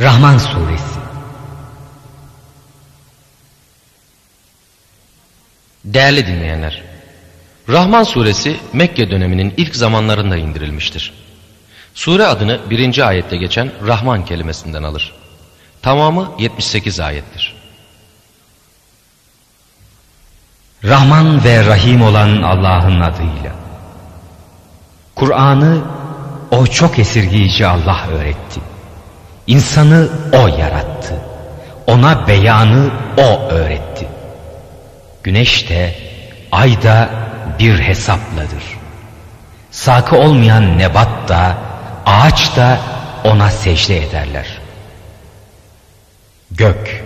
Rahman Suresi Değerli dinleyenler, Rahman suresi Mekke döneminin ilk zamanlarında indirilmiştir. Sure adını birinci ayette geçen Rahman kelimesinden alır. Tamamı 78 ayettir. Rahman ve Rahim olan Allah'ın adıyla. Kur'an'ı o çok esirgiyici Allah öğretti. İnsanı o yarattı. Ona beyanı o öğretti. Güneş de, ay da bir hesapladır. Sakı olmayan nebat da, ağaç da ona secde ederler. Gök,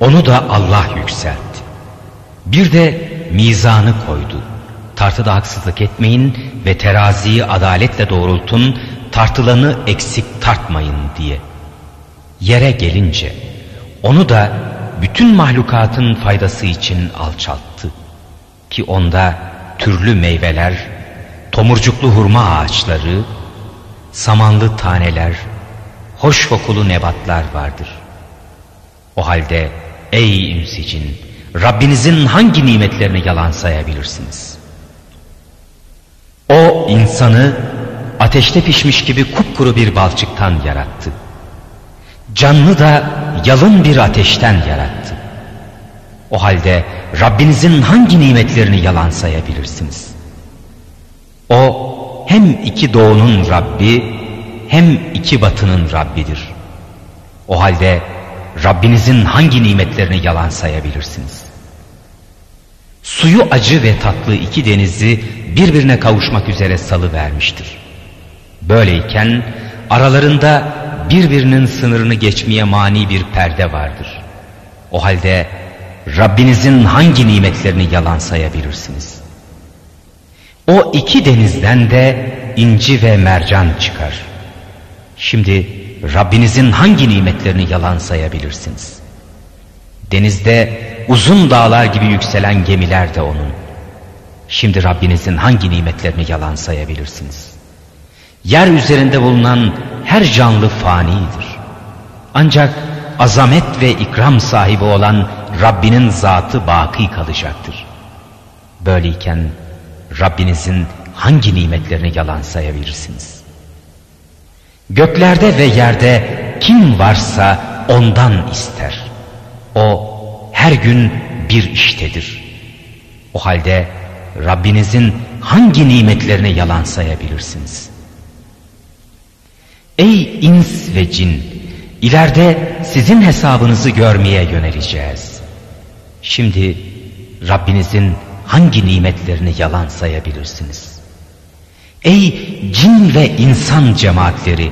onu da Allah yükseltti. Bir de mizanı koydu. Tartıda haksızlık etmeyin ve teraziyi adaletle doğrultun, tartılanı eksik tartmayın diye. Yere gelince, onu da bütün mahlukatın faydası için alçalttı. Ki onda türlü meyveler, tomurcuklu hurma ağaçları, samanlı taneler, hoş kokulu nebatlar vardır. O halde ey ünsicin, Rabbinizin hangi nimetlerini yalan sayabilirsiniz? O insanı ateşte pişmiş gibi kupkuru bir balçıktan yarattı. Canlı da yalın bir ateşten yarattı. O halde Rabbinizin hangi nimetlerini yalan sayabilirsiniz? O hem iki doğunun Rabbi hem iki batının Rabbidir. O halde Rabbinizin hangi nimetlerini yalan sayabilirsiniz? Suyu acı ve tatlı iki denizi birbirine kavuşmak üzere salı vermiştir. Böyleyken aralarında birbirinin sınırını geçmeye mani bir perde vardır. O halde Rabbinizin hangi nimetlerini yalan sayabilirsiniz? O iki denizden de inci ve mercan çıkar. Şimdi Rabbinizin hangi nimetlerini yalan sayabilirsiniz? Denizde uzun dağlar gibi yükselen gemiler de onun. Şimdi Rabbinizin hangi nimetlerini yalan sayabilirsiniz? Yer üzerinde bulunan her canlı fanidir. Ancak azamet ve ikram sahibi olan Rabbinin zatı baki kalacaktır. Böyleyken Rabbinizin hangi nimetlerini yalan sayabilirsiniz? Göklerde ve yerde kim varsa ondan ister. O her gün bir iştedir. O halde Rabbinizin hangi nimetlerini yalan sayabilirsiniz? Ey ins ve cin! İleride sizin hesabınızı görmeye yöneleceğiz. Şimdi Rabbinizin hangi nimetlerini yalan sayabilirsiniz? Ey cin ve insan cemaatleri!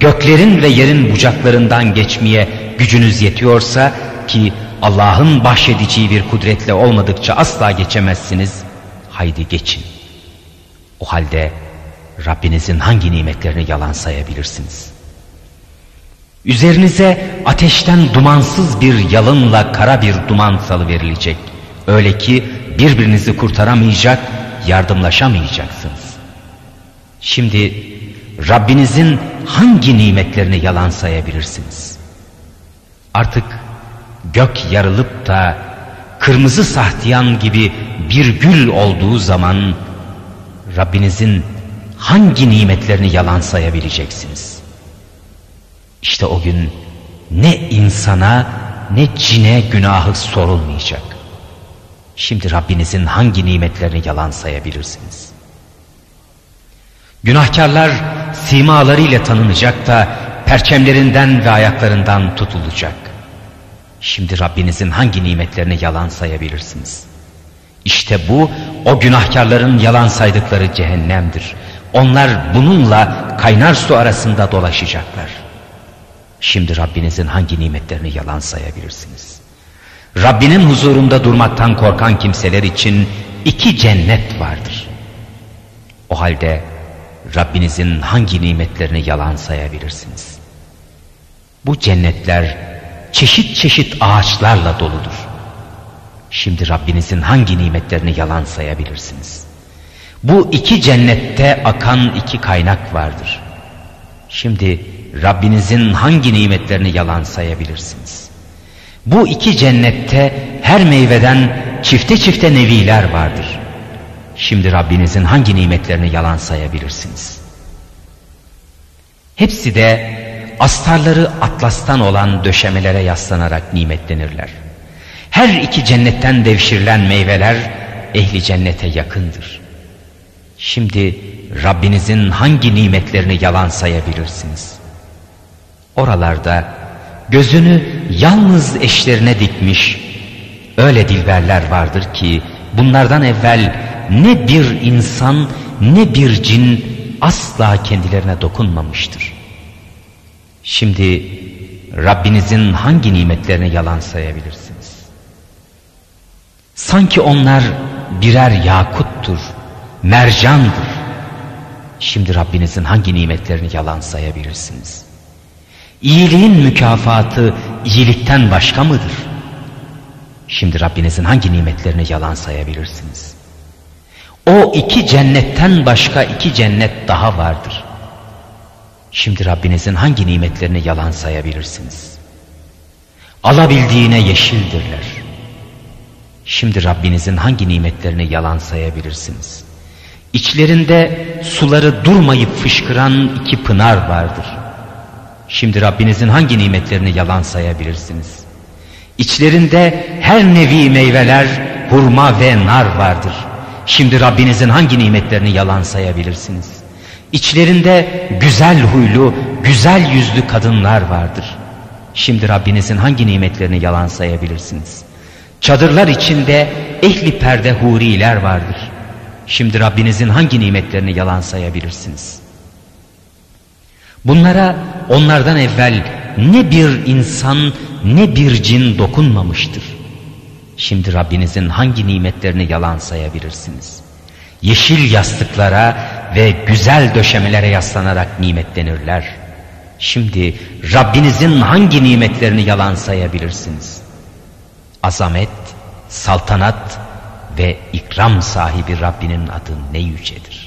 Göklerin ve yerin bucaklarından geçmeye gücünüz yetiyorsa ki Allah'ın bahşedeceği bir kudretle olmadıkça asla geçemezsiniz. Haydi geçin. O halde Rabbinizin hangi nimetlerini yalan sayabilirsiniz? Üzerinize ateşten dumansız bir yalınla kara bir duman salı verilecek. Öyle ki birbirinizi kurtaramayacak, yardımlaşamayacaksınız. Şimdi Rabbinizin hangi nimetlerini yalan sayabilirsiniz? Artık gök yarılıp da kırmızı sahtiyan gibi bir gül olduğu zaman Rabbinizin hangi nimetlerini yalan sayabileceksiniz? İşte o gün ne insana ne cine günahı sorulmayacak. Şimdi Rabbinizin hangi nimetlerini yalan sayabilirsiniz? Günahkarlar simalarıyla tanınacak da perçemlerinden ve ayaklarından tutulacak. Şimdi Rabbinizin hangi nimetlerini yalan sayabilirsiniz? İşte bu o günahkarların yalan saydıkları cehennemdir. Onlar bununla kaynar su arasında dolaşacaklar. Şimdi Rabbinizin hangi nimetlerini yalan sayabilirsiniz? Rabbinin huzurunda durmaktan korkan kimseler için iki cennet vardır. O halde Rabbinizin hangi nimetlerini yalan sayabilirsiniz? Bu cennetler çeşit çeşit ağaçlarla doludur. Şimdi Rabbinizin hangi nimetlerini yalan sayabilirsiniz? Bu iki cennette akan iki kaynak vardır. Şimdi Rabbinizin hangi nimetlerini yalan sayabilirsiniz? Bu iki cennette her meyveden çifte çifte neviler vardır. Şimdi Rabbinizin hangi nimetlerini yalan sayabilirsiniz? Hepsi de astarları atlastan olan döşemelere yaslanarak nimetlenirler. Her iki cennetten devşirilen meyveler ehli cennete yakındır. Şimdi Rabbinizin hangi nimetlerini yalan sayabilirsiniz? Oralarda gözünü yalnız eşlerine dikmiş öyle dilberler vardır ki bunlardan evvel ne bir insan ne bir cin asla kendilerine dokunmamıştır. Şimdi Rabbinizin hangi nimetlerini yalan sayabilirsiniz? Sanki onlar birer yakuttur, mercandır. Şimdi Rabbinizin hangi nimetlerini yalan sayabilirsiniz? İyiliğin mükafatı iyilikten başka mıdır? Şimdi Rabbinizin hangi nimetlerini yalan sayabilirsiniz? O iki cennetten başka iki cennet daha vardır. Şimdi Rabbinizin hangi nimetlerini yalan sayabilirsiniz? Alabildiğine yeşildirler. Şimdi Rabbinizin hangi nimetlerini yalan sayabilirsiniz? İçlerinde suları durmayıp fışkıran iki pınar vardır. Şimdi Rabbinizin hangi nimetlerini yalan sayabilirsiniz? İçlerinde her nevi meyveler, hurma ve nar vardır. Şimdi Rabbinizin hangi nimetlerini yalan sayabilirsiniz? İçlerinde güzel huylu, güzel yüzlü kadınlar vardır. Şimdi Rabbinizin hangi nimetlerini yalan sayabilirsiniz? Çadırlar içinde ehli perde huriler vardır. Şimdi Rabbinizin hangi nimetlerini yalan sayabilirsiniz? Bunlara onlardan evvel ne bir insan ne bir cin dokunmamıştır. Şimdi Rabbinizin hangi nimetlerini yalan sayabilirsiniz? Yeşil yastıklara ve güzel döşemelere yaslanarak nimetlenirler. Şimdi Rabbinizin hangi nimetlerini yalan sayabilirsiniz? Azamet, saltanat ve ikram sahibi Rabbinin adı ne yücedir.